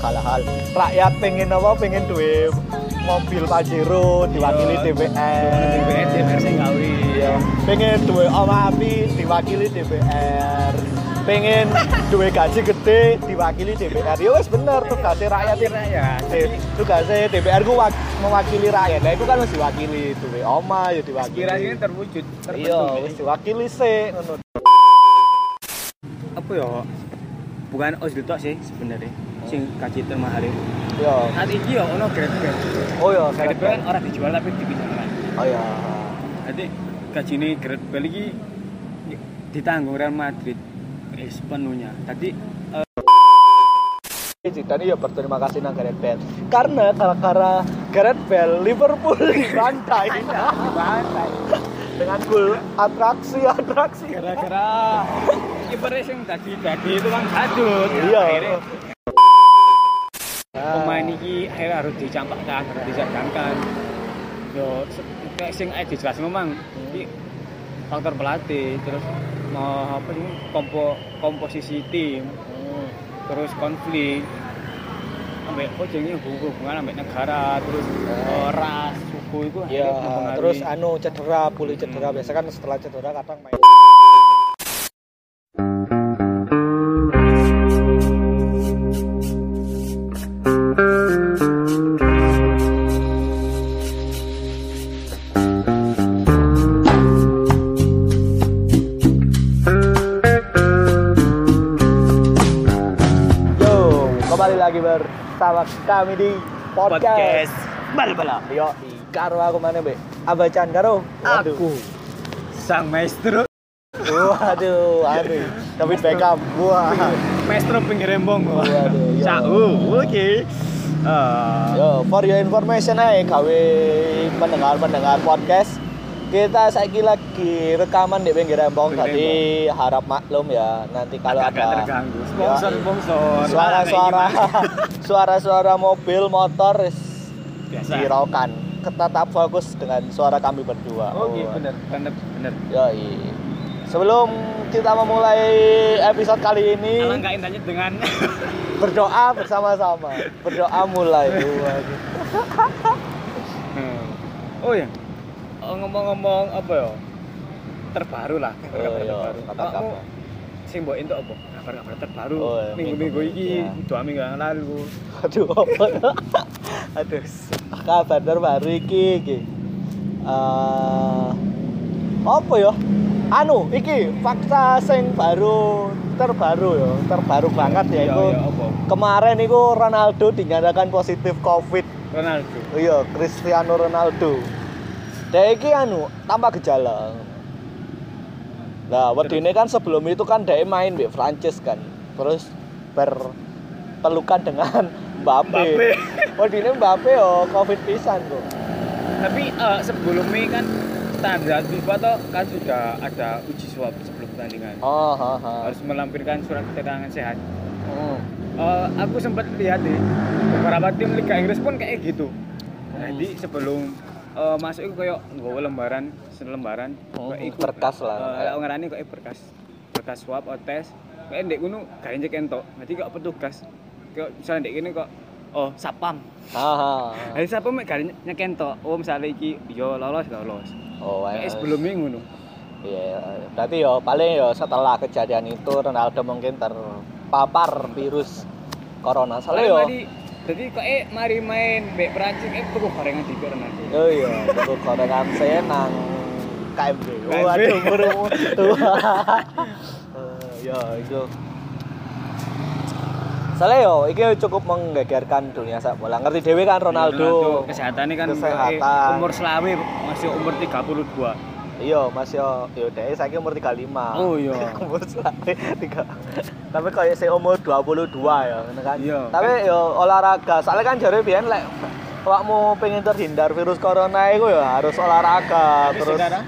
segala hal rakyat pengen apa? Pengen duwe mobil Pajero diwakili DPR DPR DPR pengen duwe omah api diwakili DPR pengen duwe gaji gede diwakili DPR ya wes bener tugasnya rakyat. Eh, tugasnya DPR wak- mewakili rakyat. Nah itu kan harus diwakili duwe omah ya diwakili. Aspirasinya terwujud iya wis diwakili sih apa ya? Bukan tok sih sebenarnya sing gaji termahal itu iya. Saat ini ya ono grab grab oh iya grab kan orang dijual tapi dipinjamkan oh iya. Jadi gaji ini grab lagi ditanggung Real Madrid. Eh, sepenuhnya tadi Zidane ya berterima kasih nang Gareth Bale. Karena gara-gara Gareth Bale Liverpool dibantai. Dibantai. Dengan gol atraksi atraksi. Gara-gara kipernya sing tadi tadi itu kan jadul Iya. akhirnya pemain ini akhirnya harus dicampakkan harus disadangkan yo kayak sing eh dijelas memang ini faktor pelatih terus mau apa sih kompo komposisi tim hmm. terus konflik. Sampai oh jadi hubungan sampai negara terus eh, ras suku itu ya terus anu cedera pulih cedera. Biasa kan setelah cedera kadang main kami di podcast. podcast bal-bala Yo, di karo aku mana, Be? Abacan karo. Waduh. aku sang maestro Waduh, aduh. David Beckham. Wah. maestro pinggir rembong Waduh, yo. Cau, oke Eh, Yo, for your information aja gawe pendengar-pendengar podcast. Kita saiki lagi rekaman di pinggir rembong jadi harap maklum ya nanti kalau agak ada terganggu sponsor Yo, sponsor suara-suara suara-suara mobil motor biasa hiraukan tetap fokus dengan suara kami berdua. oh iya bener bener bener Yoi. Sebelum kita memulai episode kali ini alangkah indahnya dengan berdoa bersama-sama. Berdoa mulai. Waduh. oh Oh, ngomong-ngomong apa ya terbaru lah Oh, kabar iya, terbaru kabar-kabar. kamu sing mbok entuk apa kabar-kabar terbaru Oh, iya, minggu-minggu iki iya. dua minggu yang lalu Aduh apa? Aduh. Kabar terbaru iki iki. Eh, apa ya? Anu, iki fakta sing baru terbaru ya, terbaru banget ya Iya, iku. iya, Kemarin iku Ronaldo dinyatakan positif Covid. Ronaldo Iya, Cristiano Ronaldo. Dia iki anu tanpa gejala. Nah, wedine kan sebelum itu kan dia main di Prancis kan. Terus berpelukan dengan Mbappe. Wedine Mbappe yo Covid pisan kok. tapi eh, sebelumnya kan standar FIFA tuh kan sudah ada uji swab sebelum pertandingan Oh, ha, ha. harus melampirkan surat keterangan sehat Hmm. Eh, aku sempat lihat nih beberapa tim Liga Inggris pun kayak gitu. Hmm. Jadi sebelum eh, masuk itu kayak nggawa lembaran, selembaran Hmm, kayak iku. berkas lah. Kayak ngarani kayak berkas. Berkas swab atau tes. Kayak ndek ngono gak injek entok. Nanti kok petugas kayak misalnya ndek ini kok oh sapam. Ha, ha. Jadi sapam mek gak nyekentok. Oh misalnya iki yo lolos lolos. Oh, Kayak wes. sebelumnya ngono. Iya, berarti yo paling yo setelah kejadian itu Ronaldo mungkin terpapar virus corona. Soalnya yo Jadi kok eh mari main bek Prancis eh tuku gorengan di Ronaldo. Oh iya, tuku gorengan saya nang KMB. Waduh, burung tua. Eh, ya, itu. Soalnya yo, iki cukup menggegerkan dunia sepak bola. Ngerti dewe kan Ronaldo. kesehatannya kan Kesehatan. eh, umur selawe masih umur 32 Iya, Mas yo, yo dhewe saiki umur 35. Oh, iya. umur tiga. Tapi kayak saya umur 22 ya, kan. Iya. Tapi yo olahraga. Soalnya kan jare biyen lek awakmu pengen terhindar virus corona itu ya harus olahraga Tapi terus sekarang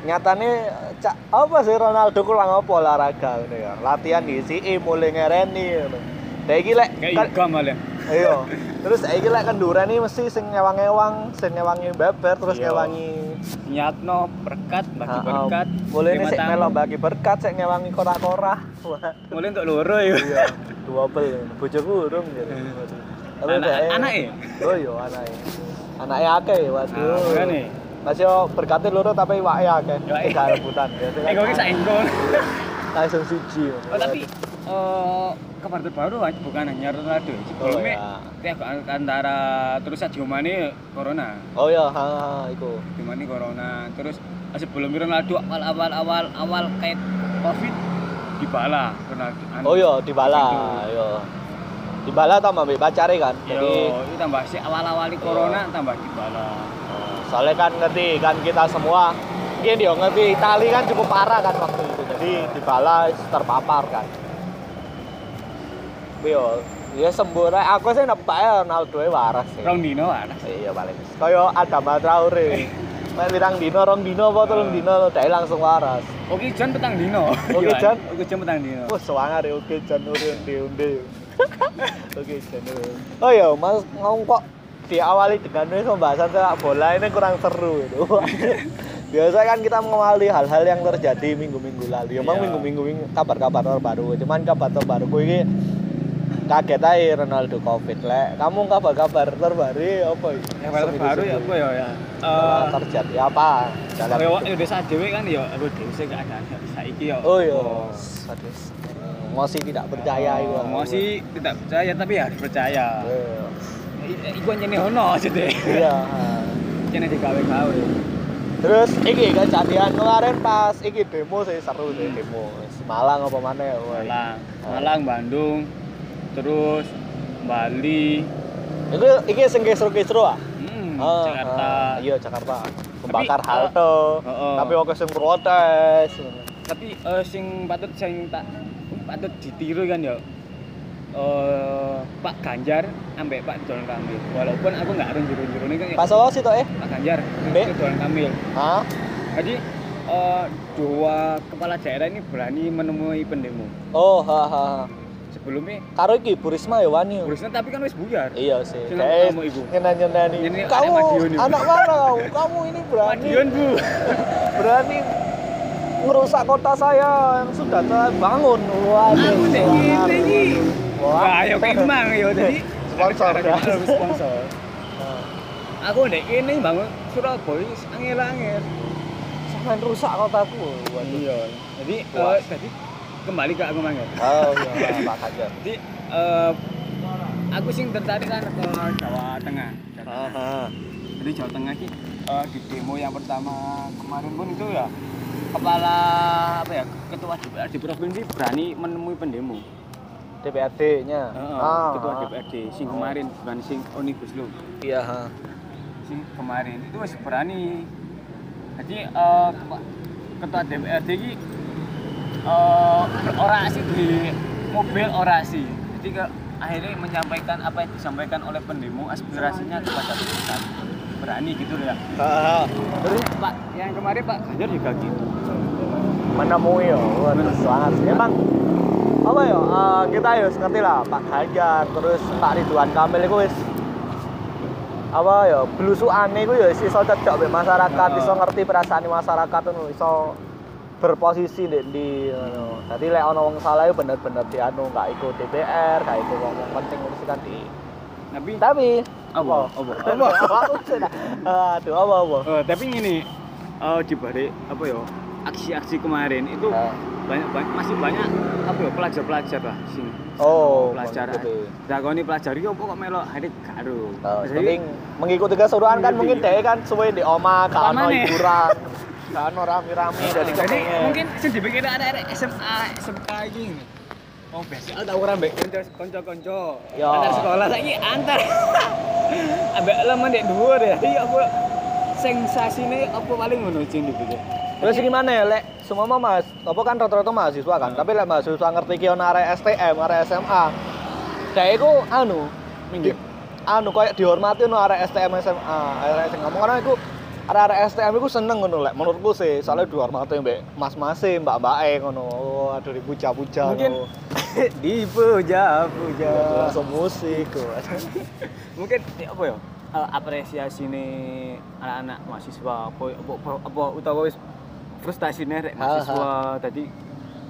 nyatane cak apa sih Ronaldo kurang apa olahraga ngono ya. Latihan diisi mulai ngereni. Dek iki lek kayak kan- yoga malah Iya. Terus saiki lek kendurane mesti sing ngewang-ngewang, sing ngewangi beber, terus Iya. ngewangi niatno berkat bagi Ah, ah. berkat Boleh nih lima sik tamu. melo bagi berkat sik ngewangi kora-kora. Mulai untuk loro ya Iya, double. Bojoku urung jadi. Tapi Anak- dhek- anake? Oh iya, anake. Anake akeh, waduh. nah makane Mas yo berkatnya loro tapi iwake akeh. Tiga rebutan. Eh kan kok saengkong langsung siji. oh tapi eh kabar terbaru bukan hanya Ronaldo sebelumnya Oh, tiap antara terus Sadio Mane corona. Oh iya, ha, ha iku. Sadio Mane corona. Terus eh, sebelum Ronaldo awal awal awal awal kayak covid dibala Ronaldo anu, Oh iya, dibala, Itu. iya. Dibala tambah mbek pacare kan. Yo, Jadi itu tambah sih. Awal-awali corona tambah dibala. soalnya kan ngerti kan kita semua mungkin dia ngerti Itali kan cukup parah kan waktu itu. Jadi dibala terpapar kan Yo, ya sembuh rek. aku sih nebak ya Ronaldo e waras sih Rong dino ana. iya paling kaya Adama Traore Mek pirang dino, rong dino apa telung dino dhek langsung waras. Oke Jan petang dino. Oke, Jan. Oke Jan petang dino. Wah, sewangar ya oke jan unde-unde. Oke jan. Oh ya, Mas ngomong kok diawali dengan ini pembahasan sepak bola ini kurang seru itu. Biasa kan kita mengawali hal-hal yang terjadi minggu-minggu lalu. Emang Iya. minggu-minggu minggu kabar-kabar terbaru. Cuman kabar terbaru ini kaget aja Ronaldo Covid lek. Kamu kabar-kabar terbaru apa? Yang baru baru ya apa ya ya. Eh, Eh terjadi apa? Hidup? wak desa dhewe kan ya aku dhewe sing gak ada saiki ya. Oh iya. Aduh. Emosi tidak percaya itu. Emosi tidak percaya tapi harus percaya. Iya. I- Iku nyene ono aja deh. Iya. Nyene digawe-gawe. Terus iki kejadian kemarin pas iki demo sih seru sih demo. Malang apa mana ya? Malang, Malang, Bandung, terus Bali, Itu iki sing kisru-kisru ah? hmm, Ah, Jakarta. ah, iya Jakarta. Membakar Tapi, halte. Heeh. Tapi oke sing protes. tapi eh, sing patut sing tak patut ditiru kan ya eh Pak Ganjar ambek Pak Ridwan Kamil walaupun aku nggak ada juru-juru ini kan ya Pas apa sih toh eh? Pak Ganjar? Ridwan Kamil Hah? jadi eh, dua kepala daerah ini berani menemui pendemo Oh, ha ha. Sebelumnya Karo iki Bu Risma ya wani. Burusnya tapi kan wis buyar Iya sih. Kayak kamu ibu. nyenani-nyenani. Anak Kamu anak mana kau? Kamu ini berani. Madiun bu berani merusak kota saya yang sudah terbangun. Waduh. aku iki Wah. wah ya memang ya jadi Sponsor, Nah, aku dek ini bangun Surabaya angel-angel Sampai rusak kotaku. Waduh. Iya. Jadi Wah. Kembali ke aku mangga. Oh iya, Pak Ganjar. Jadi eh, aku sing tertarik kan ke Jawa Tengah. Aha. Jadi Jawa Tengah ki eh, di demo yang pertama kemarin pun itu ya kepala apa ya ketua DPRD provinsi berani menemui pendemo. DPRD-nya. Heeh, Ah. ketua DPRD sing kemarin bukan sing omnibus law. Iya, ha. Sing kemarin itu masih berani. Jadi eh, ketua- DPRD ki eh, berorasi di mobil orasi. Jadi ke, akhirnya menyampaikan apa yang disampaikan oleh pendemo aspirasinya kepada pusat. Berani gitu ya. Ha. Terus Pak yang kemarin Pak Ganjar juga gitu. menemui ya sangat emang apa ya eh, kita ya ngerti lah Pak Ganjar terus Pak Ridwan Kamil itu wis apa ya belusukane iku ya wis iso cocok masyarakat iso ngerti perasaan masyarakat ngono iso berposisi di, di ngono. Dadi lek ana wong salah itu bener-bener dianu gak ikut DPR, gak ikut wong wong penting ngurusi kan di. Tapi Tapi apa? Apa? Apa? Aduh, apa apa? Oh, tapi ini eh di balik apa ya aksi-aksi kemarin itu Ah. banyak, banyak masih banyak apa ya pelajar-pelajar lah sing Oh, pelajar dakoni pelajar iki opo kok melok hari karo Oh, Jadi, mengikuti keseruan kan Mengikuti. mungkin deh kan suwe di oma gak ono Pamane. hiburan gak ono rame-rame jadi jadi mungkin sing dipikir ada ada SMA SMK iki Oh, biasa aku tau ora mbek kanca kanca-kanca. Ya. Antar sekolah saiki antar. Ambek lemen dek dhuwur ya. Iya apa sensasine apa paling ngono sing dipikir. terus gimana ya lek semua mah mas apa kan rata-rata mahasiswa kan tapi lek mahasiswa ngerti ki ono arek STM arek SMA kayak iku anu Minggir. anu kayak dihormati ono arek STM SMA arek SMA karena iku arek-arek STM iku seneng ngono lek menurutku sih soalnya dihormati mbek mas-mase mbak-mbake ngono oh, aduh dipuja-puja Mungkin dipuja-puja. langsung musik. Mungkin ya apa ya? apresiasi nih anak-anak mahasiswa apa apa, apa, apa utawa wis frustasi nih rek Ha, mahasiswa tadi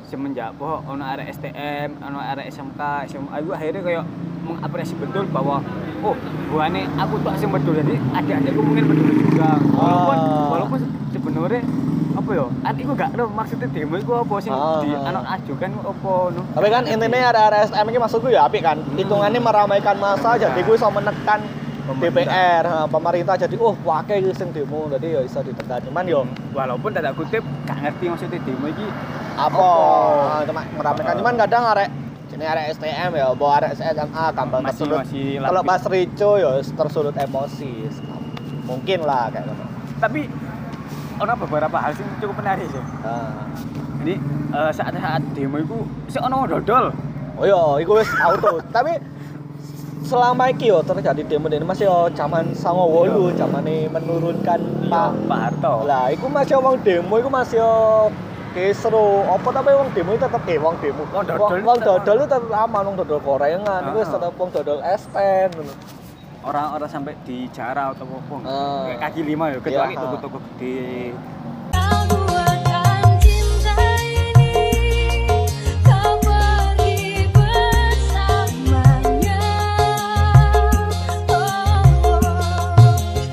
semenjak apa ono arek STM ono arek SMK SMA aku akhirnya kayak mengapresiasi betul bahwa oh buane aku tuh asing betul jadi adik-adikku mungkin betul juga walaupun Ah. walaupun sebenarnya apa ya adikku gak tahu maksudnya demo itu apa sih Ah. di anak ajukan apa no Tapi kan intinya ada RSM ini maksudku ya apik kan. Hitungannya meramaikan masa jadi gue bisa menekan Pemerintah. DPR, pemerintah jadi oh pakai sing demo jadi ya bisa ditekan. Cuman yo walaupun tanda kutip gak ngerti maksudnya demo ini apa? Apa? Cuma meramaikan cuman kadang arek ini arek STM ya, bawa arek SMA gampang Masih- tersulut. masih Kalau pas rico ya tersulut emosi. Mungkin lah kayak gitu. tapi ono beberapa hal sih cukup menarik sih Nah. jadi eh, saat-saat demo itu si ono dodol Oh iya, iku wis auto. Tapi selama iki yo terjadi demo ini masih yo zaman sango wolu, zamane menurunkan Pak Pak Harto Lah, iku masih wong demo iku masih yo kesro. Apa tapi wong demo itu tetep eh wong demo. Wong dodol Wong tetep dodol itu tetep aman wong dodol gorengan. Ah. tetep wong dodol es pen. ngono. orang-orang sampai dijarah atau apa kayak kaki lima ya kecuali Iya. toko-toko gede.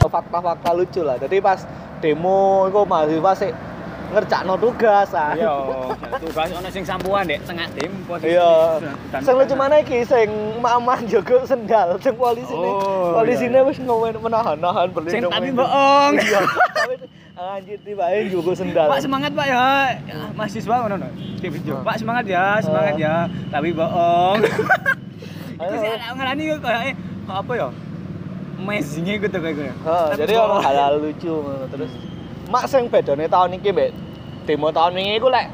Fakta-fakta lucu lah. Jadi pas demo iku mahasiswa sih ngerjakno tugas ah. iya tugas ono sing sampuan dek tengah tim posisi Iya. Sing lucu mana iki sing mamah jogo sendal sing polisi ini. Oh, Polisine iya. wis ngowen menahan-nahan sing berlindung. tapi bohong Iya. Anjir tibae jogo sendal. Pak semangat Pak ya. Ya, mahasiswa ngono no. Pak semangat ya, semangat ya. Tapi bohong. Itu sih ada ngarani kok kayak apa ya? Amazing gitu kayak gue. Jadi bohong. ono hal-hal lucu terus. Mak sing bedane tahun iki mbek demo tahun ini iku lek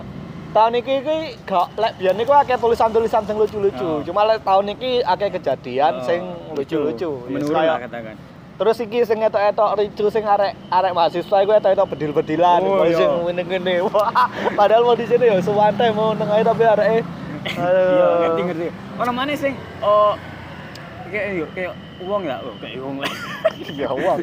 tahun iki iki gak lek biyen iku akeh tulisan-tulisan sing lucu-lucu. Oh. Cuma lek tahun iki akeh kejadian Oh, sing lucu-lucu. Ya, Menurun lah katakan. Terus iki sing etok-etok ricu sing arek arek mahasiswa iku etok-etok bedil-bedilan, Oh, oh, iya. sing ngene-ngene. Wah, padahal mau di sini ya suwante mau neng ae tapi areke Iya, ngerti ngerti. Ono mana sing oh kayak yuk kayak uang ya, oh kayak uang lah. Ya wong.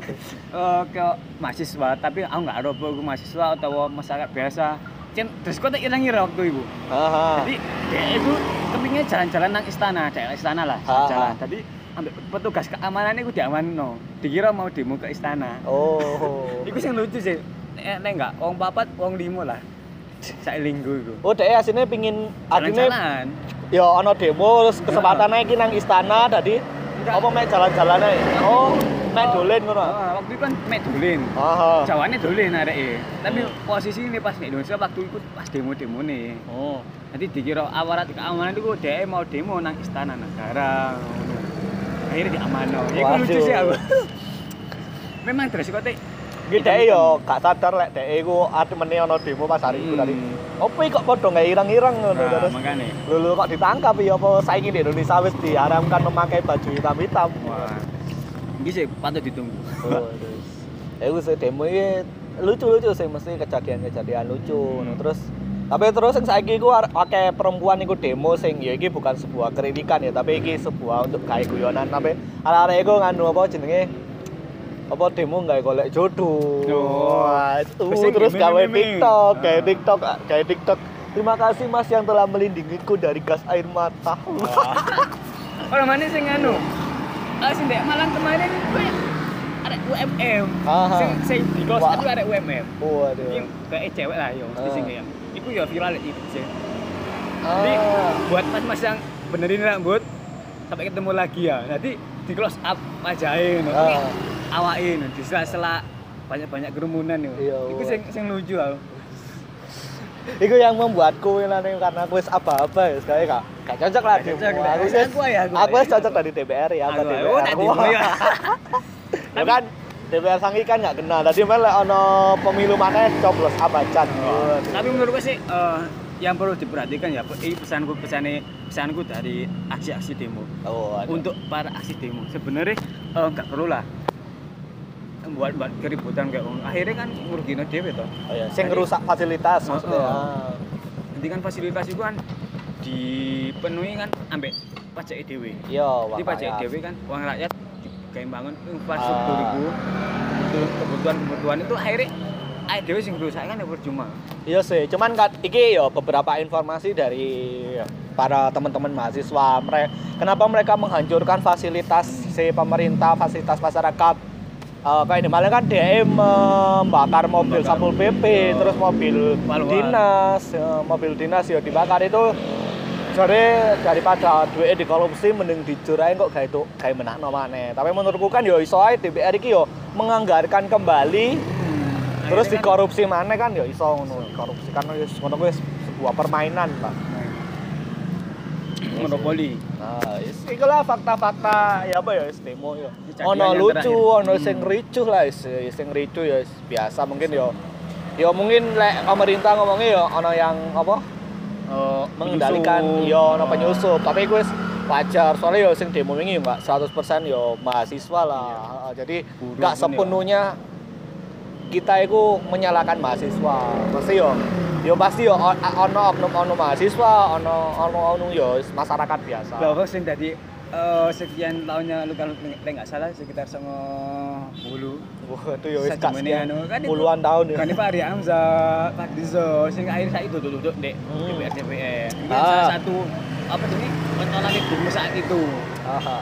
Eh kayak mahasiswa, tapi aku nggak ada aku mahasiswa atau masyarakat biasa. Cen, terus kok tak ngira waktu itu. Aha. Jadi dia itu kepingin jalan-jalan nang istana, daerah istana lah, Ah, jalan. Tadi ambil petugas keamanan itu diaman no. Dikira mau demo ke istana. Oh. Iku sing lucu sih. Eh, nek enggak, wong papat, wong limo lah. Sak linggu iku. Oh, dhek asine pingin Jalan-jalan. ya ana demo terus kesempatan iki nang istana tadi. Apa mek jalan-jalan ae. Oh, mek dolen ngono. Ah, waktu itu kan mek dolen. Aha. Jawane dolen areke. Tapi posisi ini pas Indonesia waktu itu pas demo-demo nih. Oh. Nanti dikira aparat keamanan itu dia mau demo nang istana negara. Akhirnya diamano. Ya iku lucu sih aku. Memang terus kok Iki dhek yo gak sadar lek dhek iku ademene ana demo pas hari iku tadi. Opo iki kok padha nggak ireng-ireng ngono Nah, terus. makanya. Lulu kok ditangkap ya apa saiki di Indonesia wis diharamkan memakai baju hitam-hitam. Wah. Ini sih patut ditunggu. Oh, terus. Ya wis demo iki lucu-lucu sih mesti kejadian-kejadian lucu ngono. Terus tapi terus yang saiki iku are- akeh perempuan iku demo sing ya iki bukan sebuah kritikan ya, tapi iki sebuah untuk kayak guyonan tapi arek-arek iku nganu apa jenenge apa demo nggak golek jodoh. Oh. Wah, itu Terus gawe. TikTok, Ah. kayak TikTok, kayak TikTok. Terima kasih Mas yang telah melindungiku dari gas air mata. Orang mana sing anu? Ah sing dek malam kemarin kayak ada UMM. Aha. Sing sing di kelas itu ada UMM. Waduh. Yang kayak cewek lah yo, mesti Ah. sing kayak. Iku ya viral di sih. Jadi Ah. buat mas-mas yang benerin rambut sampai ketemu lagi ya. Nanti di close up wajahin, Ah. Awain, di sela-sela banyak-banyak kerumunan yo. Iya, Iku sing sing lucu aku. Iku yang membuatku ini karena aku wis apa-apa ya sekali kak gak cocok lah cocok, Aku wis wis aku ya, aku aku wis cocok dari DPR ya, apa DPR. oh, mau ya. Ya kan DPR sangi kan gak kenal. Tadi malah ono pemilu mana coblos abacan. Tapi menurutku sih eh, yang perlu diperhatikan ya ini pesanku pesane pesanku dari aksi-aksi demo Oh, ada. untuk para aksi demo sebenarnya eh, nggak perlu lah buat buat keributan kayak ngono. akhirnya kan ngurugino dhewe toh Oh, iya. Sing ngerusak fasilitas maksudnya. Oh, nanti kan fasilitas itu kan dipenuhi kan ambek pajak dhewe Iya, jadi pajak dhewe kan uang rakyat kayak bangun infrastruktur Ah. itu kebutuhan kebutuhan kebutuhan itu akhirnya ayo dewe sing berusaha kan ya percuma Iya sih, cuman kan iki ya beberapa informasi dari para teman-teman mahasiswa. Mereka, kenapa mereka menghancurkan fasilitas si pemerintah, fasilitas masyarakat? Eh, kayak di Malang kan DM membakar mobil Membakar. Satpol PP, Ya. terus mobil Paluan. dinas, ya, mobil dinas ya dibakar itu jadi daripada duitnya dikorupsi mending dicurain kok kayak itu kayak menakno maneh. Tapi menurutku kan yo iso ae DPR iki yo menganggarkan kembali terus Akhirnya kan- dikorupsi mana kan ya iso ngono korupsi kan wis ngono sebuah permainan Pak monopoli. Nah is ikulah fakta-fakta ya apa ya is demo ya. Ono lucu ono Hmm. sing ricuh lah is sing ricuh ya is biasa mungkin ya. Ya mungkin lek pemerintah ngomongnya ya ono yang apa? Eh, mengendalikan ya ono penyusup. Tapi gue wajar soalnya ya sing demo ini enggak 100% ya mahasiswa lah. Iya. jadi enggak ya. Kita itu menyalahkan mahasiswa pasti yo yo pasti yo ono oknum oknum mahasiswa ono ono ono yo masyarakat biasa bahwa sing tadi eh, sekian tahunnya lu kalau nggak salah sekitar sama bulu Wah, itu yo wis Sajemene kasihan. anu, kan itu- puluhan tahun ya kan Pak Ari Hamzah Pak Dizo sing akhir saya itu duduk dek Hmm. DPR DPR ini Ah. salah satu apa sih pentolan demo saat itu Aha.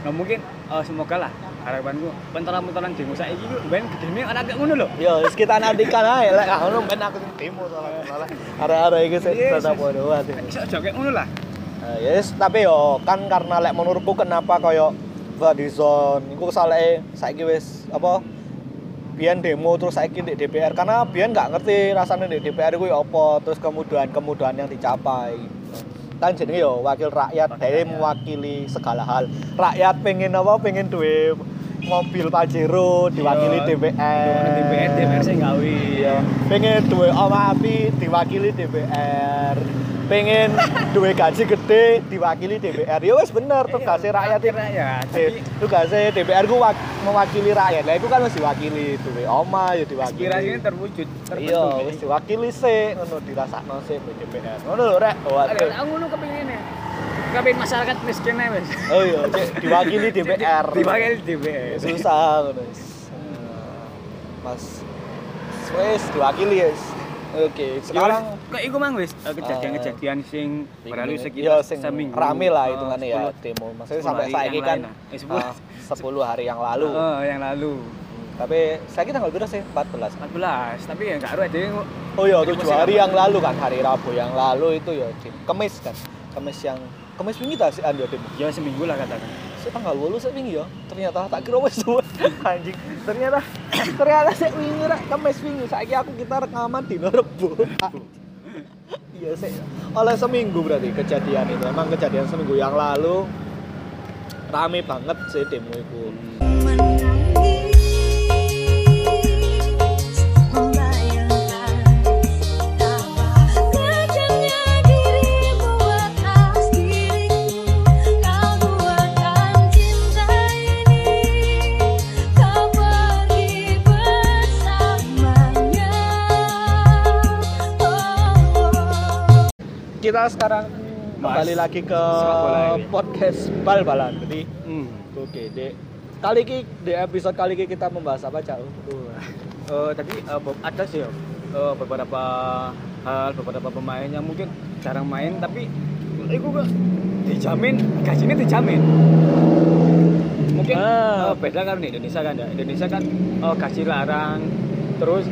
nah mungkin eh, semoga lah harapanku pentolan-pentolan demo. Saat itu ben gedene ora kayak ngono lho. Yo wis kita nantikan aja lek ah, ono ben aku demo soalnya arek-arek iki sik bodoh sih iso aja kayak ngono lah. Nah, yes, tapi yo kan karena lek menurutku kenapa koyo Fadizon iku kesalahe saiki wis apa biyen demo terus saiki di DPR karena biyen nggak ngerti rasanya di DPR itu apa terus kemudahan-kemudahan yang dicapai. Kan jenenge yo wakil rakyat dari mewakili segala hal. Rakyat pengen apa pengen duwe mobil Pajero diwakili Iya, DPR DPR DPR sing gawe Iya, pengen duwe oma api diwakili DPR. Pengen duwe gaji gede diwakili DPR. Ya wes bener tugasnya rakyat tapi Tugasnya DPR ku wak- mewakili rakyat. Lah itu kan harus diwakili duwe oma ya diwakili. aspirasinya terwujud Iya, terbentuk wis diwakili sih ngono dirasakno di DPR. Ngono lho rek. Aku ngono kepengin Kepengin masyarakat miskin ae wis. Oh iya, diwakili DPR. Diwakili DPR. Susah ngono. wis. Mas wes diwakili wis. Oke, sekarang kok iku mang wis eh, kejadian-kejadian sing berlalu Iya, sekitar sing seminggu. rame lah Eh, hitungannya ya 10 demo. Maksudnya 10 sampai saiki kan lain lah. Eh, 10 ah, 10 hari yang lalu. Oh, yang lalu. Tapi saya tanggal berapa sih? 14. 14, tapi ya enggak ada. Oh iya, Jadi 7 masih hari yang lalu kan, hari Rabu yang lalu itu ya Kemis kan. Kemis yang Kemis wingi ta sih ando demo. Ya seminggu lah katakan. Saya tanggal 8 saya wingi ya. Ternyata tak kira wis suwe. anjing. Ternyata ternyata saya wingi rek Kemis wingi. Saiki aku kita rekaman di Rebo. Iya sih. Oleh seminggu berarti kejadian itu. Emang kejadian seminggu yang lalu rame banget sih demo itu. Menangis, Kita sekarang Mas, kembali lagi ke podcast bal-balan. Jadi Hmm. oke, Dek. Kali ini di episode kali ini kita membahas apa, Cak? Eh, tadi eh, be- ada sih eh, beberapa hal beberapa pemain yang mungkin jarang main tapi itu kok dijamin gajinya dijamin mungkin Ah. eh, beda kan di Indonesia kan ya Indonesia kan eh, gaji larang terus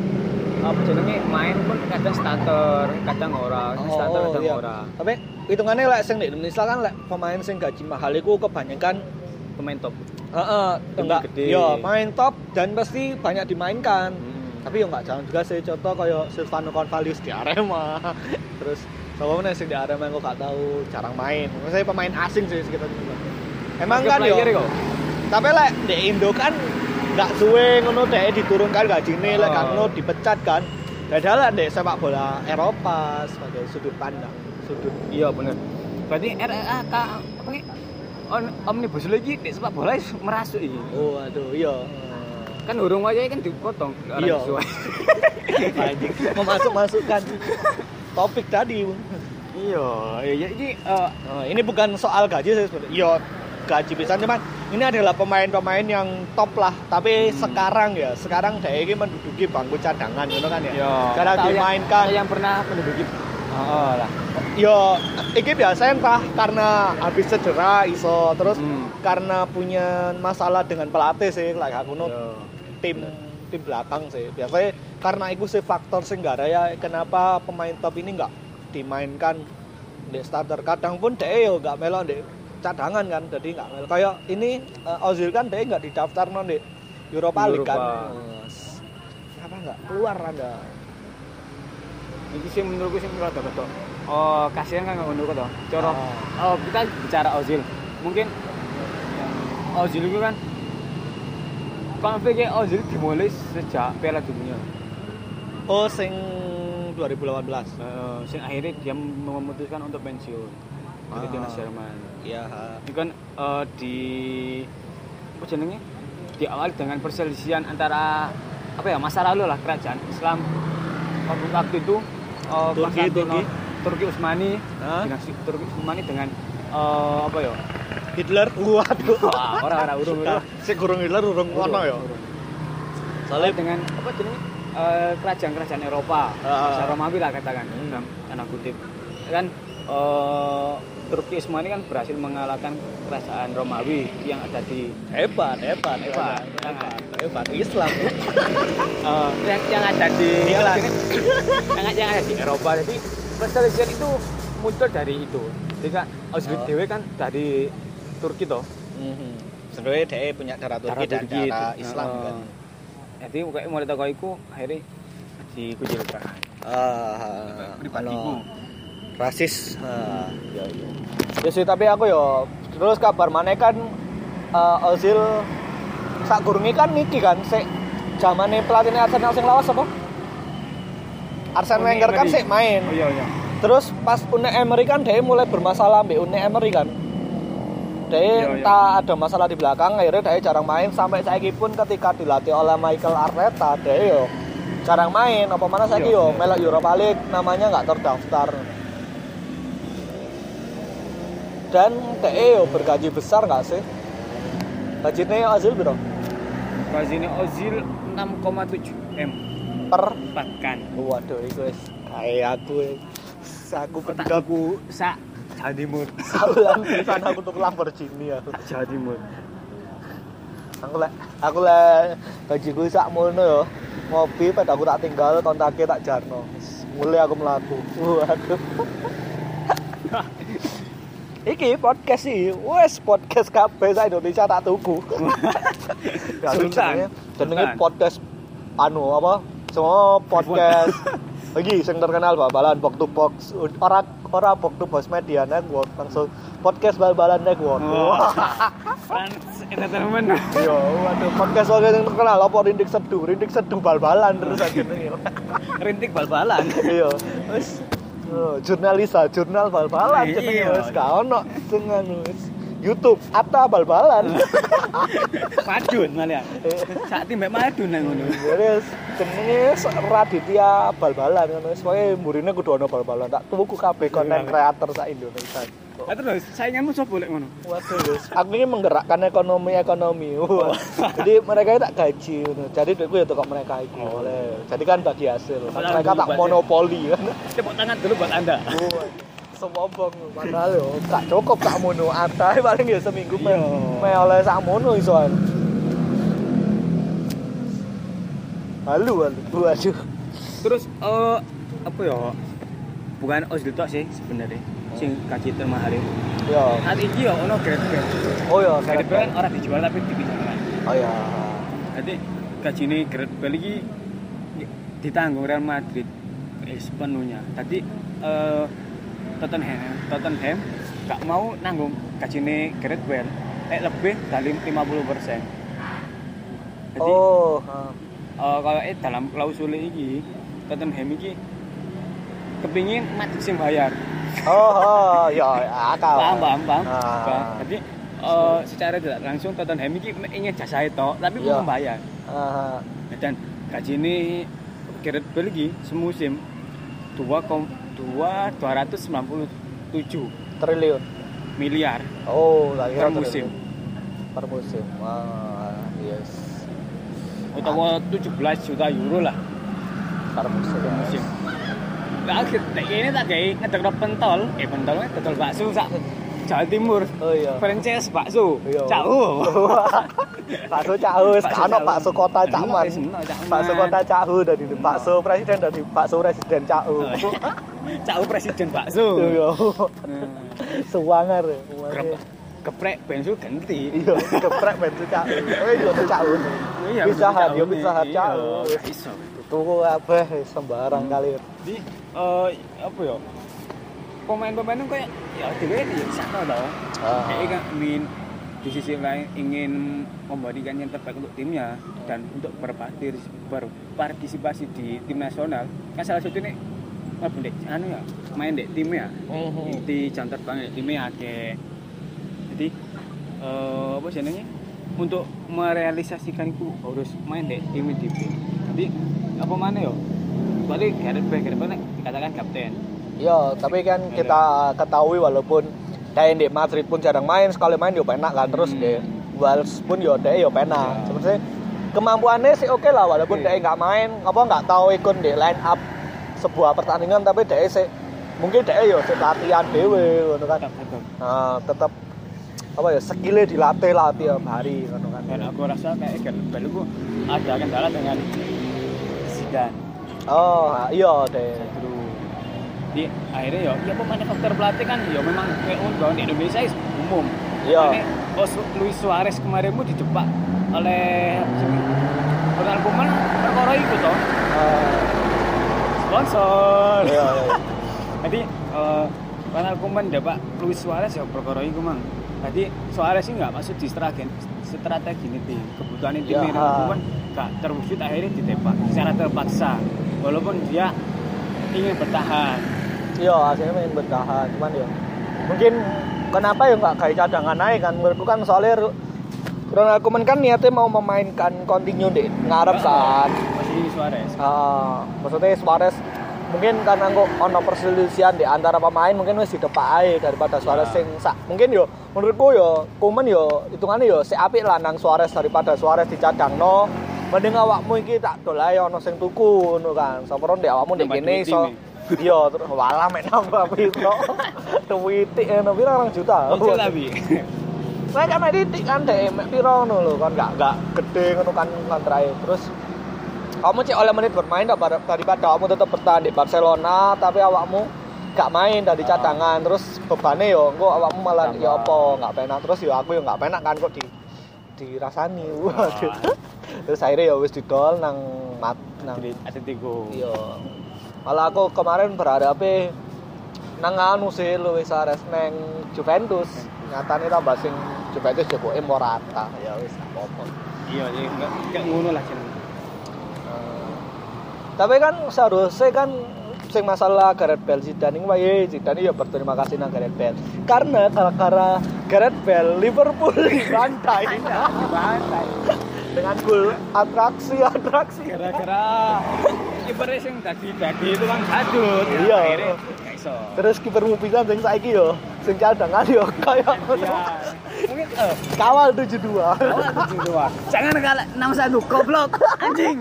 apa jenenge main pun kadang starter kadang ora starter kadang iya. ora Tapi hitungannya lek sing di Indonesia kan lek pemain sing gaji mahal itu kebanyakan pemain top Heeh, Tim enggak. gede. Yo, main top dan pasti banyak dimainkan. Hmm. Tapi yo enggak jangan juga sih contoh kayak Silvano Convalis di Arema. Terus sama mana sing di Arema yang gak tahu jarang main. Maksudnya pemain asing sih sekitar itu. Emang kan yo. Kok. Tapi lek di Indo kan enggak suwe ngono dek diturunkan gajine lek Oh. kan ngono dipecat kan. Beda lah dek sepak bola Eropa sebagai sudut pandang, sudut iya bener berarti RRAK apa nih on omnibus law iki di sepak bola merasuk iki Oh, aduh, iya. kan urung aja kan dipotong Iya. Anjing, memasuk-masukkan topik tadi. Iya iya ini eh, Oh, ini bukan soal gaji sih sebenarnya. Iya, bergaji pisan cuman ini adalah pemain-pemain yang top lah tapi Hmm. sekarang ya sekarang dia ini menduduki bangku cadangan gitu kan ya Yo. karena Tahu yang- dimainkan yang pernah menduduki oh, lah yo ini biasa entah karena habis cedera iso terus Hmm. karena punya masalah dengan pelatih sih like aku no Yo. tim tim belakang sih biasanya karena itu sih faktor gara ya kenapa pemain top ini nggak dimainkan di starter kadang pun dia yo nggak melok di cadangan kan jadi nggak kayak ini eh, Ozil kan dia nggak didaftar non di Europa League kan kenapa nggak keluar anda Iki sih menurutku sih menurut aku tuh. Oh, kasihan kan ngono kok toh. Cara Ah. oh, kita bicara Ozil. Mungkin Ozil itu kan konfliknya Ozil dimulai sejak Piala Dunia. oh sing 2018 Eh, sing akhirnya dia memutuskan untuk pensiun dari Ah. timnas Jerman. iya Itu kan eh, di apa jenenge? Diawali dengan perselisihan antara apa ya masa lalu lah kerajaan Islam waktu, waktu itu eh, Turki, Turki. Turki Utsmani Hah? dengan Turki Utsmani dengan eh, apa ya? Hitler waduh orang-orang urung urung. si kurung Hitler urung kono ya Soalnya dengan apa jenenge? eh, kerajaan-kerajaan Eropa, masa Romawi lah katakan, Hmm. dalam tanda kutip. Kan eh, Turki Utsmani kan berhasil mengalahkan kerajaan Romawi yang ada di hebat hebat hebat Hebat. Islam eh, yang yang ada di Milan. yang, yang ada di Eropa. Jadi perselisihan itu muncul dari itu. Jadi kan Oh. dewe kan dari Turki toh. Mhm. Sebenarnya dia punya darah Turki dan Turki darah itu. Islam Heeh. kan. Jadi kayak mulai toko iku akhirnya dikucilkan. Ah, Pribadiku. ano, rasis. Ah, ya, ya. Ya sih tapi aku yo terus kabar mana kan eh, Ozil sak gurungi kan niki kan sik zamane pelatihnya Arsenal sing lawas apa? Arsene Wenger kan sik main. Oh iya iya. Terus pas Unai Emery kan dia mulai bermasalah mbak Unai Emery kan. Dia Iya, iya. entah ada masalah di belakang akhirnya dia jarang main sampai saya pun ketika dilatih oleh Michael Arteta dia yo jarang main apa mana saya yo iya. melok Europa League namanya nggak terdaftar. Dan yo bergaji besar nggak sih? Gajinya Ozil berapa? Gajinya Ozil 6,7 M Per bahkan. Waduh, itu wis kayak aku wis. aku Tak pendap tuku sak Jawa Timur. Sahulan pisan aku tuh Lamborghini aku. Jawa Timur. Aku lek aku lek gajiku sak mono yo. Ngopi pada aku tak tinggal kontaknya tak jarno. Mulai aku melaku. Waduh. Iki podcast sih, wes podcast kabeh sak Indonesia tak tuku. Sultan. jenenge podcast anu apa? Semua podcast lagi sing terkenal bal-balan box to box ora ora box to box media network langsung podcast bal-balan network. Trans entertainment. Iya, waduh podcast podcast yang terkenal apa rindik seduh, rindik seduh bal-balan terus aja Rintik bal-balan. Iya, wis oh, jurnalis ah, jurnal bal-balan Iya. jenenge wis gak ono sing anu YouTube Atta bal-balan. Madun malah. Sak timbek madun nang ngono. Wis jenenge Raditya bal-balan ngono wis pokoke mburine kudu ono bal-balan. Tak tuku kabeh konten kreator sak Indonesia. Lah terus sainganmu sapa lek ngono? Waduh. Aku ini menggerakkan ekonomi ekonomi. Wah. Jadi mereka tak gaji, ngono. jadi duitku ya tukok mereka itu. Oleh. Jadi kan bagi hasil. Mereka tak monopoli kan. Tepuk tangan dulu buat Anda. Sombong padahal yo gak cukup sak mono. Ada paling ya seminggu me, Iya. me oleh sak mono isoan. Halu halu. Waduh. Terus eh apa ya? Bukan Ozil tok sih sebenarnya. Sing gaji termahal itu. Yo. Saat ini ya ono grade grade. Oh ya, Grade B kan orang dijual tapi dipinjamkan. Oh ya. Jadi gaji ini grade B lagi ditanggung Real Madrid eh, sepenuhnya. Tadi eh, Tottenham, Tottenham gak mau nanggung gaji ini grade B eh, lebih dari 50 persen. Jadi Oh. eh, kalau eh dalam klausul ini Tottenham ini kepingin Madrid sing bayar. Oh, oh, ya akal. Paham, paham, paham. Ah. Paham. Jadi eh, secara tidak langsung Tottenham ini ingin jasa itu, tapi Iya. belum bayar. Ah, dan gaji ini Gareth Bale lagi semusim 2 kom 2 297 triliun. miliar Oh, tak kira per musim. triliun. per musim. Wah, yes. utawa 17 juta euro lah Per musim. per musim Lah nek ini tak gawe ngedekno pentol, eh pentol pentol bakso sak Jawa Timur. Oh iya. Franchise bakso. Iya. Cau. bakso Bakso sekarang bakso kota Cakman. Bakso kota cahu dari bakso presiden dari bakso presiden cahu. Oh, iya. Cau presiden bakso. Iya. Nah, Suwanger. Grep- Geprek bensu ganti. Iya, geprek bensu cahu. Oh iya. Iya, Cau yo nih. Pizza Hut Iya, cahu. gak iso. Tuku kabeh sembarang Hmm. kali. Jadi eh apa ya? Pemain-pemain itu kayak ya dhewe ya sakno to. Ah. Kayak kan ingin di sisi lain ingin memberikan yang terbaik untuk timnya dan untuk berpartis, berpartisipasi di tim nasional. Kan salah satu ini apa dek anu ya main dek timnya Mhm. di jam terbang dek timnya akeh. Jadi eh apa sih namanya? Untuk merealisasikan itu harus main dek tim di tim. Jadi apa mana yo? Soalnya Gareth Bale, Gareth Bale dikatakan kapten. Iya, tapi kan kita ketahui walaupun kayak di Madrid pun jarang main, sekali main yo penak kan terus Hmm. di Wales pun yo dia yo penak. Ya. Sebenarnya kemampuannya sih oke lah walaupun Oke. dia nggak main, apa nggak tahu ikut di line up sebuah pertandingan tapi dia sih mungkin dia yo sih latihan dewe ngono kan. Nah, tetap apa ya skillnya dilatih lah tiap hari ngono kan. Dan aku rasa kayak Gareth Bale itu ada kendala dengan Zidane. Oh, iya deh. Satu. Di akhirnya ya, ya pemain faktor pelatih kan ya memang untuk di Indonesia is umum. Iya. Ini oh, Luis Suarez kemarin mu dijebak oleh Ronald Koeman perkara itu toh Eh, sponsor. iya, iya. Jadi eh, Ronald Koeman dapat Luis Suarez ya perkara itu mang. Jadi Suarez ini nggak masuk di strategi strategi ini tim kebutuhan tim Ya. Ronald Koeman nggak terwujud akhirnya ditembak secara terpaksa walaupun dia ingin bertahan. Iya, hasilnya main bertahan, cuman ya mungkin kenapa ya nggak kayak cadangan naik kan menurutku kan soalnya Ronald Koeman kan niatnya mau memainkan continue di ngarep kan. Masih Suarez. Ah, maksudnya Suarez mungkin karena kok ono perselisihan di antara pemain mungkin wis didepak ae daripada Suarez Ah. sing sak. Mungkin yo menurutku yo Koeman yo hitungannya yo si apik lah nang Suarez daripada Suarez dicadangno. Mending awakmu iki tak dol ae ono sing tuku ngono kan. Sopro ndek awakmu ndek kene iso Iya, terus walah mek nambah piro. Tuwitik ngono piro orang juta. Ojo tapi. Saya kan mek titik kan dek mek piro ngono lho kan enggak enggak gede ngono kan kontrak terus kamu cek oleh menit bermain tak daripada kamu tetap bertahan di Barcelona tapi awakmu gak main dari cadangan terus bebannya yo engko awakmu malah Tambah. ya apa nggak penak terus yo aku yo nggak penak kan kok di dirasani. Waduh. Terus akhirnya ya wis didol nang mat nang Atletico. iya. Malah aku kemarin berharap nang anu sih Luis Suarez neng Juventus. Nyatanya tambah sing Juventus jokoke Morata ya wis apa-apa. Iya, jadi enggak enggak ngono lah jeneng. Eh, tapi kan seharusnya kan sing masalah Gareth Bale Zidane ini wae Zidane ya berterima kasih nang Gareth Bale. Karena gara-gara Gareth Bale Liverpool dibantai Dibantai. dengan gol atraksi atraksi Gara-gara kipernya sing dadi-dadi itu kan sadut. Ya, Iya. Iso. terus kipermu pisan sing saiki yo sing cadangan yo kayak Iya. Mungkin eh kawal 72 awal tujuh dua. Jangan kalah 61 goblok anjing.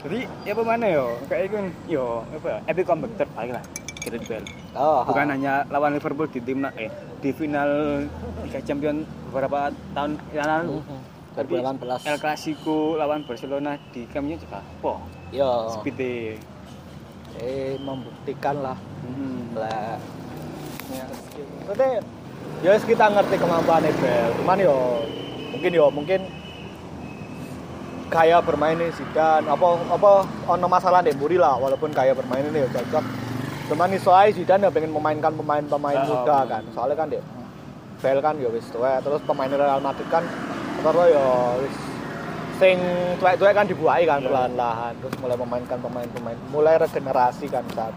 Jadi ya apa mana yo? Kayak itu yo apa ya? Epic comeback terbaik lah. Gareth Bale. oh, Bukan hanya lawan Liverpool di tim eh di final Liga Champions beberapa tahun yang lalu. Tapi 2018 El Clasico lawan Barcelona di Camp Nou juga po. Yo. Speed eh membuktikan lah hmm. lah. Ya. Maksudnya ya kita ngerti kemampuan Bel cuman yo mungkin yo mungkin gaya bermain ini Zidane apa apa ono masalah di Muri lah walaupun gaya bermain ini yo cocok cuman iso ae Zidane ya pengen memainkan pemain-pemain Ah, muda kan. Soalnya kan dek Bel kan yo wis tuwa terus pemain Real Madrid kan terus yo wis sing tuwek-tuwek kan dibuai kan Iya. perlahan-lahan terus mulai memainkan pemain-pemain mulai regenerasi kan saat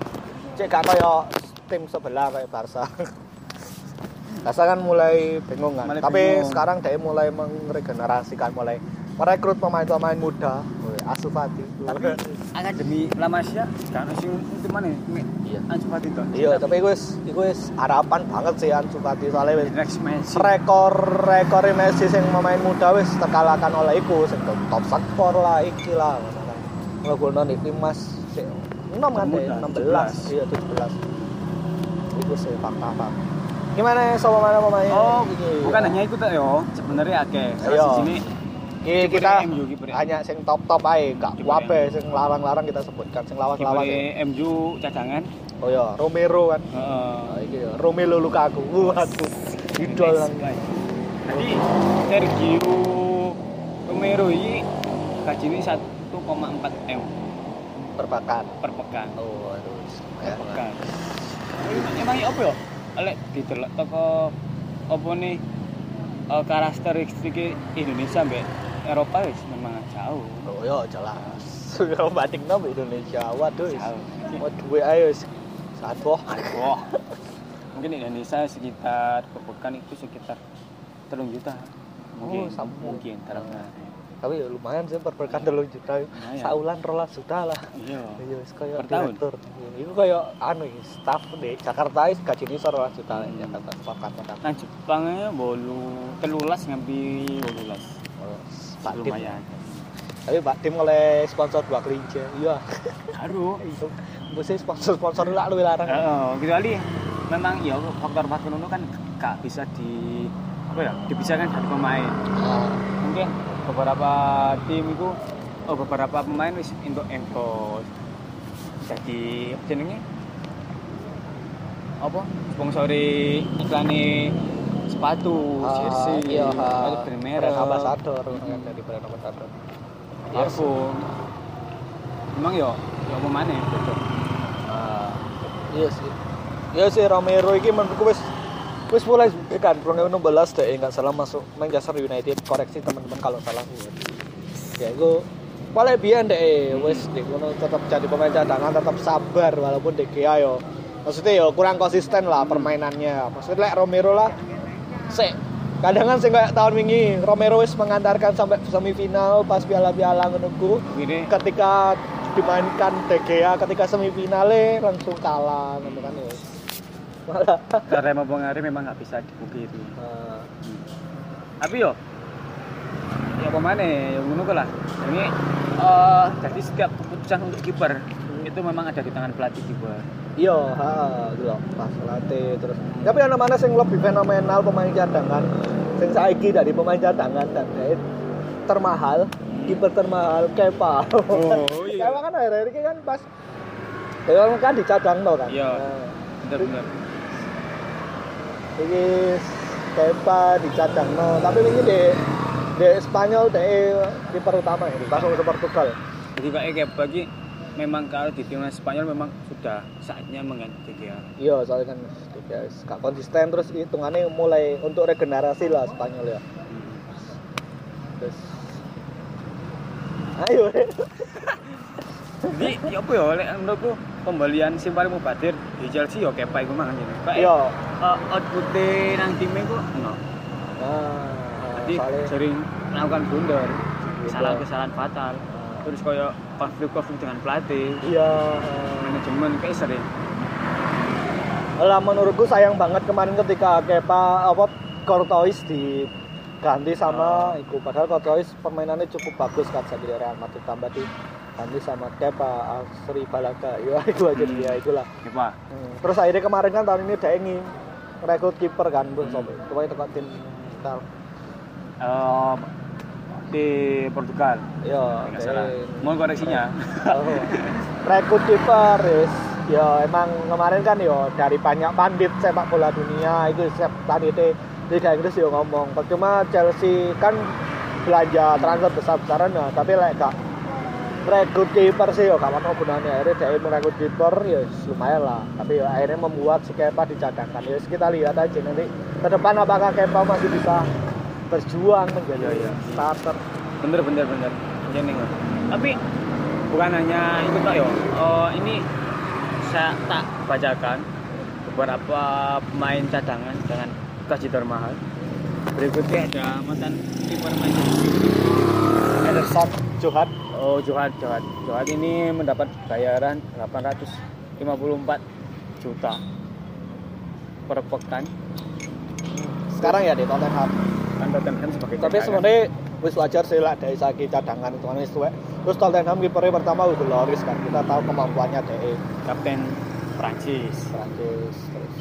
cek gak kaya tim sebelah kayak Barca. Barca kan mulai bingung kan. Mulai tapi bingung. sekarang dia mulai meregenerasikan mulai merekrut pemain-pemain muda Asu Fati. Tapi akademi La Masia kan sing itu mana? Iya. Ansu Fati to. Iya, tapi iku wis harapan banget sih Ansu Fati soalnya wis Messi. rekor rekor Messi sing pemain muda wis terkalahkan oleh iku sing top skor lah iki lah ngono kan. Ngegolno di timnas sik 6 kan deh, Muda, 16 iya 17. Iku sih fakta-fakta. Gimana sama mana pemain? Oh, Iki. bukan hanya itu tuh yo. Sebenarnya akeh. Iya. Terus di sini Kiper kita MU, MU. hanya sing top-top ae, gak wape sing larang-larang kita sebutkan sing lawas-lawas. ya. MU cadangan. Oh ya, Romero kan. Heeh. Nah, iki ya, Romelu Lukaku. Waduh. Idol kan. Jadi Sergio Romero ini gajinya 1,4 M per pekan. per pekan. Oh, aduh. Per Ya, pekan. Emang ya apa ya? Lek didelok toko apa nih eh, karakteristik Indonesia mbek Eropa wis memang jauh. Oh ya jelas. Kalau banding nama Indonesia, waduh. Mau duwe ayo satu. Wah. Mungkin Indonesia sekitar per pekan itu sekitar 3 juta. Mungkin Oh, sampai. mungkin tarafnya. Tapi ya lumayan sih per pekan telung juta. Lumayan. Saulan rolas juta lah. Iya. Iya, wis kaya Per tahun? direktur. Iya, Iku kaya anu staff di Jakarta is gaji ini rolas juta lah Jakarta staff kantor. Nah Jepangnya bolu telulas ngambil bolulas. Pak Tim. Tapi Pak Tim oleh sponsor dua kelinci. Iya. Aduh. Itu mesti sponsor-sponsor lah lu larang. Heeh, kecuali memang ya faktor-faktor itu kan gak bisa di apa ya dipisahkan dari pemain. Ah, Mungkin beberapa tim itu oh beberapa pemain wis untuk endorse jadi apa jenenge apa sponsori iklane sepatu, ah, jersey, iya, sepatu ah, brand merek, brand ambassador kan dari brand ambassador. Parfum. Memang yo, yo maneh cocok. Ah, iya sih. Iya sih Romero iki menurutku wis wis mulai kan 2016 deh enggak salah masuk Manchester United. Koreksi teman-teman kalau salah. Ya itu paling biyen deh wis di kono tetap jadi pemain cadangan tetap sabar walaupun De Gea yo maksudnya yo kurang konsisten lah permainannya. Maksudnya like Romero lah sik kadang kan kayak tahun wingi Romero wis mengantarkan sampai semifinal pas piala-piala ku Ini ketika dimainkan De Gea ketika semifinale langsung kalah gitu kan ya. Malah karena mempengaruhi memang nggak bisa dipungkiri. eh, Tapi yo, ya apa mana ya ngono lah. Ini eh jadi setiap keputusan untuk kiper itu memang ada di tangan pelatih kiper. Iya, ha, gitu loh, pas latih terus. Tapi yang mana sing lebih fenomenal pemain cadangan sing saiki dari pemain cadangan dan termahal kiper termahal Kepa. Oh, iya. Kepa kan akhir-akhir ini kan pas Kepa kan dicadang no kan. Iya. Nah, Benar-benar. Iki Kepa dicadang no, tapi ini di di Spanyol deh kiper utama ini langsung ke Portugal. Jadi kayak kayak bagi memang kalau di timnas Spanyol memang sudah saatnya mengganti dia. Iya, soalnya kan dia gak konsisten terus hitungannya mulai untuk regenerasi lah Spanyol ya. Terus Ayo. Jadi ya apa ya lek menurutku pembelian sim paling mubadir di Chelsea ya Kepa iku mangan ini. Kayak Iya. uh, output nang time iku no. Nah, Jadi soalnya sering melakukan blunder, Blunder. kesalahan-kesalahan fatal. Terus kayak konflik-konflik dengan pelatih, iya. manajemen kayak sering. Lah menurutku sayang banget kemarin ketika Kepa apa Courtois diganti sama iku padahal Courtois permainannya cukup bagus kan saya di Real Madrid tambah di ganti sama Kepa Asri Balaga ya itu aja Hmm. dia itulah Kepa. Hmm. terus akhirnya kemarin kan tahun ini dia ingin rekrut kiper kan bos Hmm. coba itu tim Eh, di Portugal. ya Nggak salah. Mohon koreksinya. Oh. rekrut kiper yes. ya emang kemarin kan yo dari banyak pandit sepak bola dunia itu sepak pandit Liga Inggris yo ngomong percuma Chelsea kan belanja transfer besar besaran ya tapi lek gak rekrut kiper sih yo kawan gunanya akhirnya dia merekrut kiper ya lumayan lah tapi ya, akhirnya membuat si Kepa dicadangkan ya kita lihat aja nanti ke depan apakah Kepa masih bisa berjuang menjadi Iya, iya. starter bener bener bener Ini kok. tapi bukan hanya itu tak yo Eh, ini saya tak bacakan beberapa pemain cadangan dengan gaji termahal berikutnya ada mantan kiper Manchester City Eden Son Johan. Oh, Johan, Johan. Johan ini mendapat bayaran 854 juta per pekan. Sekarang ya di Tottenham. Kan Tottenham sebagai Tapi sebenarnya wis wajar sih lah dari segi cadangan itu kan wis. Terus Tottenham kipernya pertama Hugo Lloris kan. Kita tahu kemampuannya DE kapten Prancis. Prancis terus.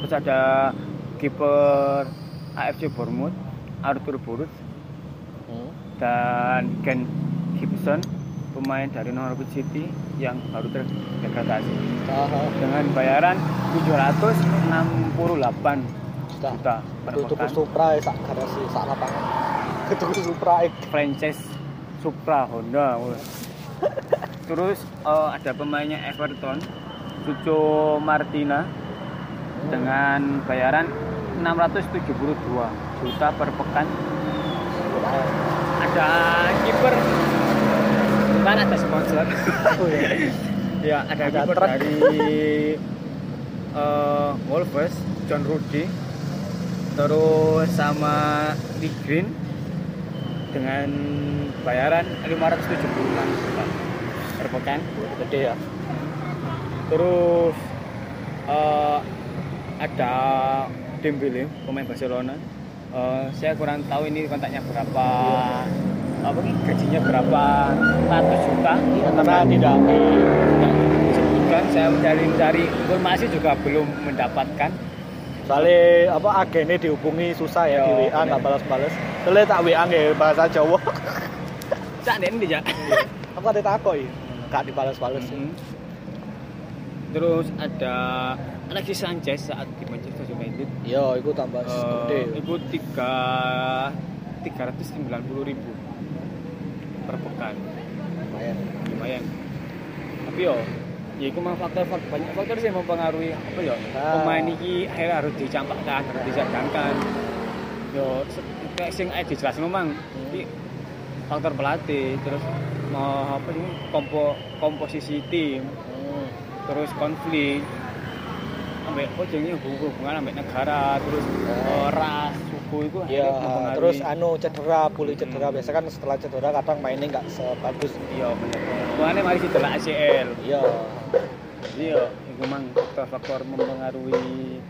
Terus ada kiper AFC Bournemouth, Arthur Burut Hmm. dan Ken Gibson, pemain dari Norwich City yang baru terdegradasi dengan bayaran 768 Sudah. juta tuku. Supra ya sak garasi sak lapangan. Tuku Supra franchise Supra Honda. Terus eh, ada pemainnya Everton, Cuco Martina dengan bayaran 672 juta per pekan. Ada kiper kan ada sponsor. Oh, iya. ya, ada, Ada kiper dari eh, Wolves, John Rudy. Terus sama Lee Green dengan bayaran 576 juta per pekan. Gede ya. Terus eh, ada Dembele pemain Barcelona. Eh, saya kurang tahu ini kontaknya berapa apa nih gajinya berapa ratus juta Ya, karena tidak disebutkan saya mencari-cari informasi juga belum mendapatkan Soalnya apa agennya dihubungi susah ya Yo, di WA nggak balas-balas. Soalnya tak WA nggak bahasa Jawa. cak deh ini ya Aku ada takoi, nggak dibalas-balas. Mhm. terus ada Alexis Sanchez saat di Manchester United Yo, itu tambah Eh, gede. itu tiga tiga ratus sembilan puluh ribu per pekan Lumayan. lumayan tapi yo ya itu memang faktor, faktor banyak faktor sih yang mempengaruhi apa ya Ah. pemain ini akhirnya harus dicampakkan harus dicadangkan yo kayak sing aja dijelasin memang ini faktor pelatih terus mau apa sih kompo komposisi tim Hmm. terus konflik ambek oh jenenge hubungan ambek negara terus Ah. eh, ras suku itu Ya, terus anu cedera, pulih cedera. Hmm. Biasa kan setelah cedera kadang mainnya nggak sebagus. iya bener makanya mari kita lah ACL Iya. Iya itu memang faktor-faktor mempengaruhi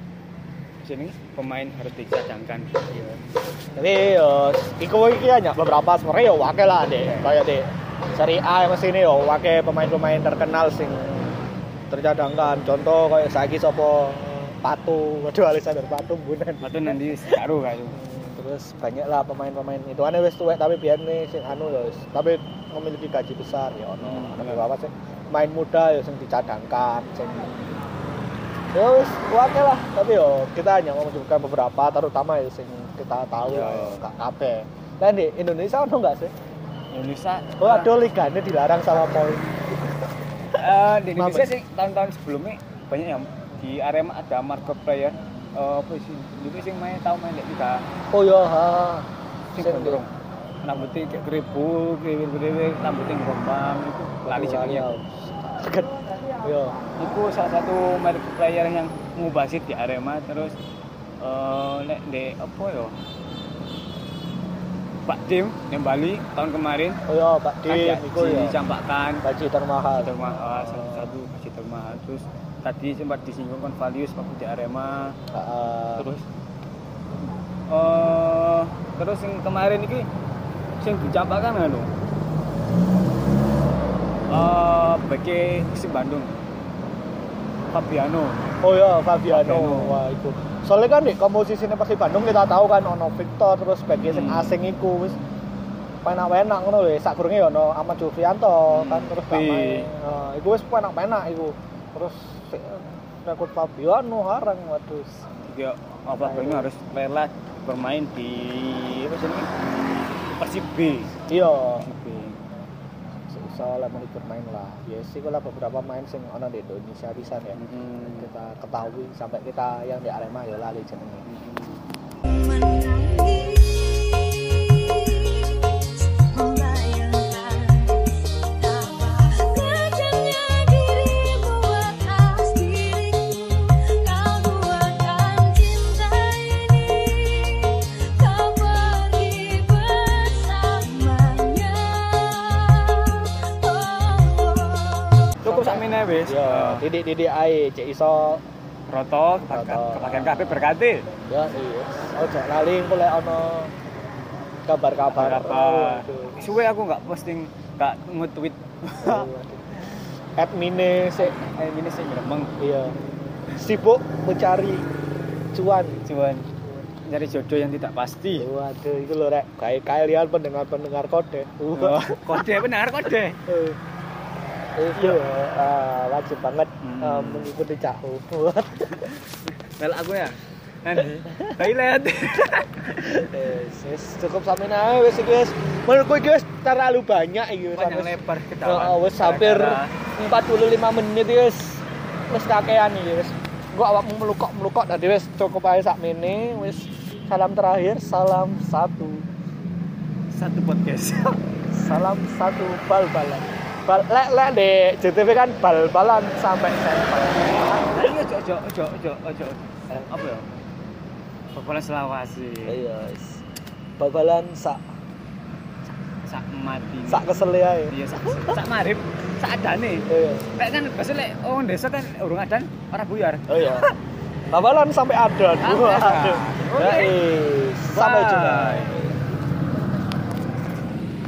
sini pemain harus dicadangkan Iya. Jadi iku iki hanya beberapa sebenarnya yo wakil lah deh. Kayak deh Seri A yang sini yo wakil pemain-pemain terkenal sing tercadangkan. Contoh kayak saiki sopo Patu, waduh Alexander Patu bunan. atau nanti sekarang kayak itu Terus banyak lah pemain-pemain itu aneh wis tuwek tapi biar nih sing anu yo wis. tapi memiliki gaji besar ya ono. Hmm, bener. beberapa sih main muda ya sing dicadangkan, sing ya wis wakil lah tapi yo kita hanya menyebutkan beberapa terutama ya sing kita tahu ya gak kabeh. Lah di Indonesia ono enggak sih? Indonesia Oh, ada liganya dilarang sama poin. Eh, di Indonesia sih tahun-tahun sebelumnya banyak yang di Arema ada market player eh, apa sih itu sih main tahu main liga Oh ya, ha. sing Sing- gondrong rambutnya kayak keribuk keribuk rambutnya gerombang itu lali jenengnya Kan. Yo. itu salah satu market player yang mubasit di Arema terus eh nek di apa ya Pak Dim yang Bali tahun kemarin Oh ya, Pak Dim iku ya. dicampakkan Gaji termahal. termahal satu satu gaji termahal terus tadi sempat disinggung Convalius waktu di Arema Heeh. terus eh terus yang kemarin ini sing dicampakkan anu eh bagi si Bandung Fabiano Oh ya, Fabiano. Fabiano. Wah, itu. Soalnya kan di komposisinya pasti Bandung kita tahu kan ono Victor terus sebagai sing Hmm. asing iku wis penak-penak ngono lho. Sakurunge ya ono Ahmad Jufrianto Hmm. kan terus gak Tapi- main. Nah, iku wis penak-penak iku. Terus rekrut Fabiano harang waduh. dia apa ini harus rela bermain di apa sih ini Persib B Iya, Persib B soalnya mau bermain lah. Ya sih kalau beberapa main sing ono di Indonesia bisa ya. Mhm. Kita ketahui sampai kita yang di Arema ya lali jenenge. Menangis wis. Ya, Eh, didik-didik ae cek iso roto, bagian kabeh berganti. ya iya. Ojo lali engko lek ana kabar-kabar. Apa? Suwe aku nggak posting, nggak nge-tweet. Admine sik Eh, sih gremeng. iya. Sibuk mencari cuan. Cuman nyari jodoh yang tidak pasti. Waduh, itu loh rek, kayak kalian pendengar-pendengar kode. Oh, kode benar kode. Eh, itu ah, wajib banget Hmm. eh, mengikuti cahu. Mel aku ya. Nanti. Wes, wes, cukup sampai nah, wes iki wes. Menurutku iki terlalu banyak iki wis. Panjang Wes- lebar ke Oh, wes hampir 45 menit wis. Wis kakean iki wis. Gua awakmu melukok-melukok tadi wis cukup ae sak mene wis. Salam terakhir, salam satu. satu podcast. Salam satu bal-balan. Bal lek lek di JTV kan bal-balan sampai sampel. Iya, ojo ojo ojo ojo ojo. Apa ya? Popola Selawasi. Iya. Bal-balan sak Sak mati. sak kesele ae. Iya, sak sak marip, sak adane. Iya. Lek kan biasa lek orang desa kan urung adan ora buyar. Oh iya. Bal-balan sampai ada. Sampai ada. Waduh. Oke. Ya, is. Sampai jumpa.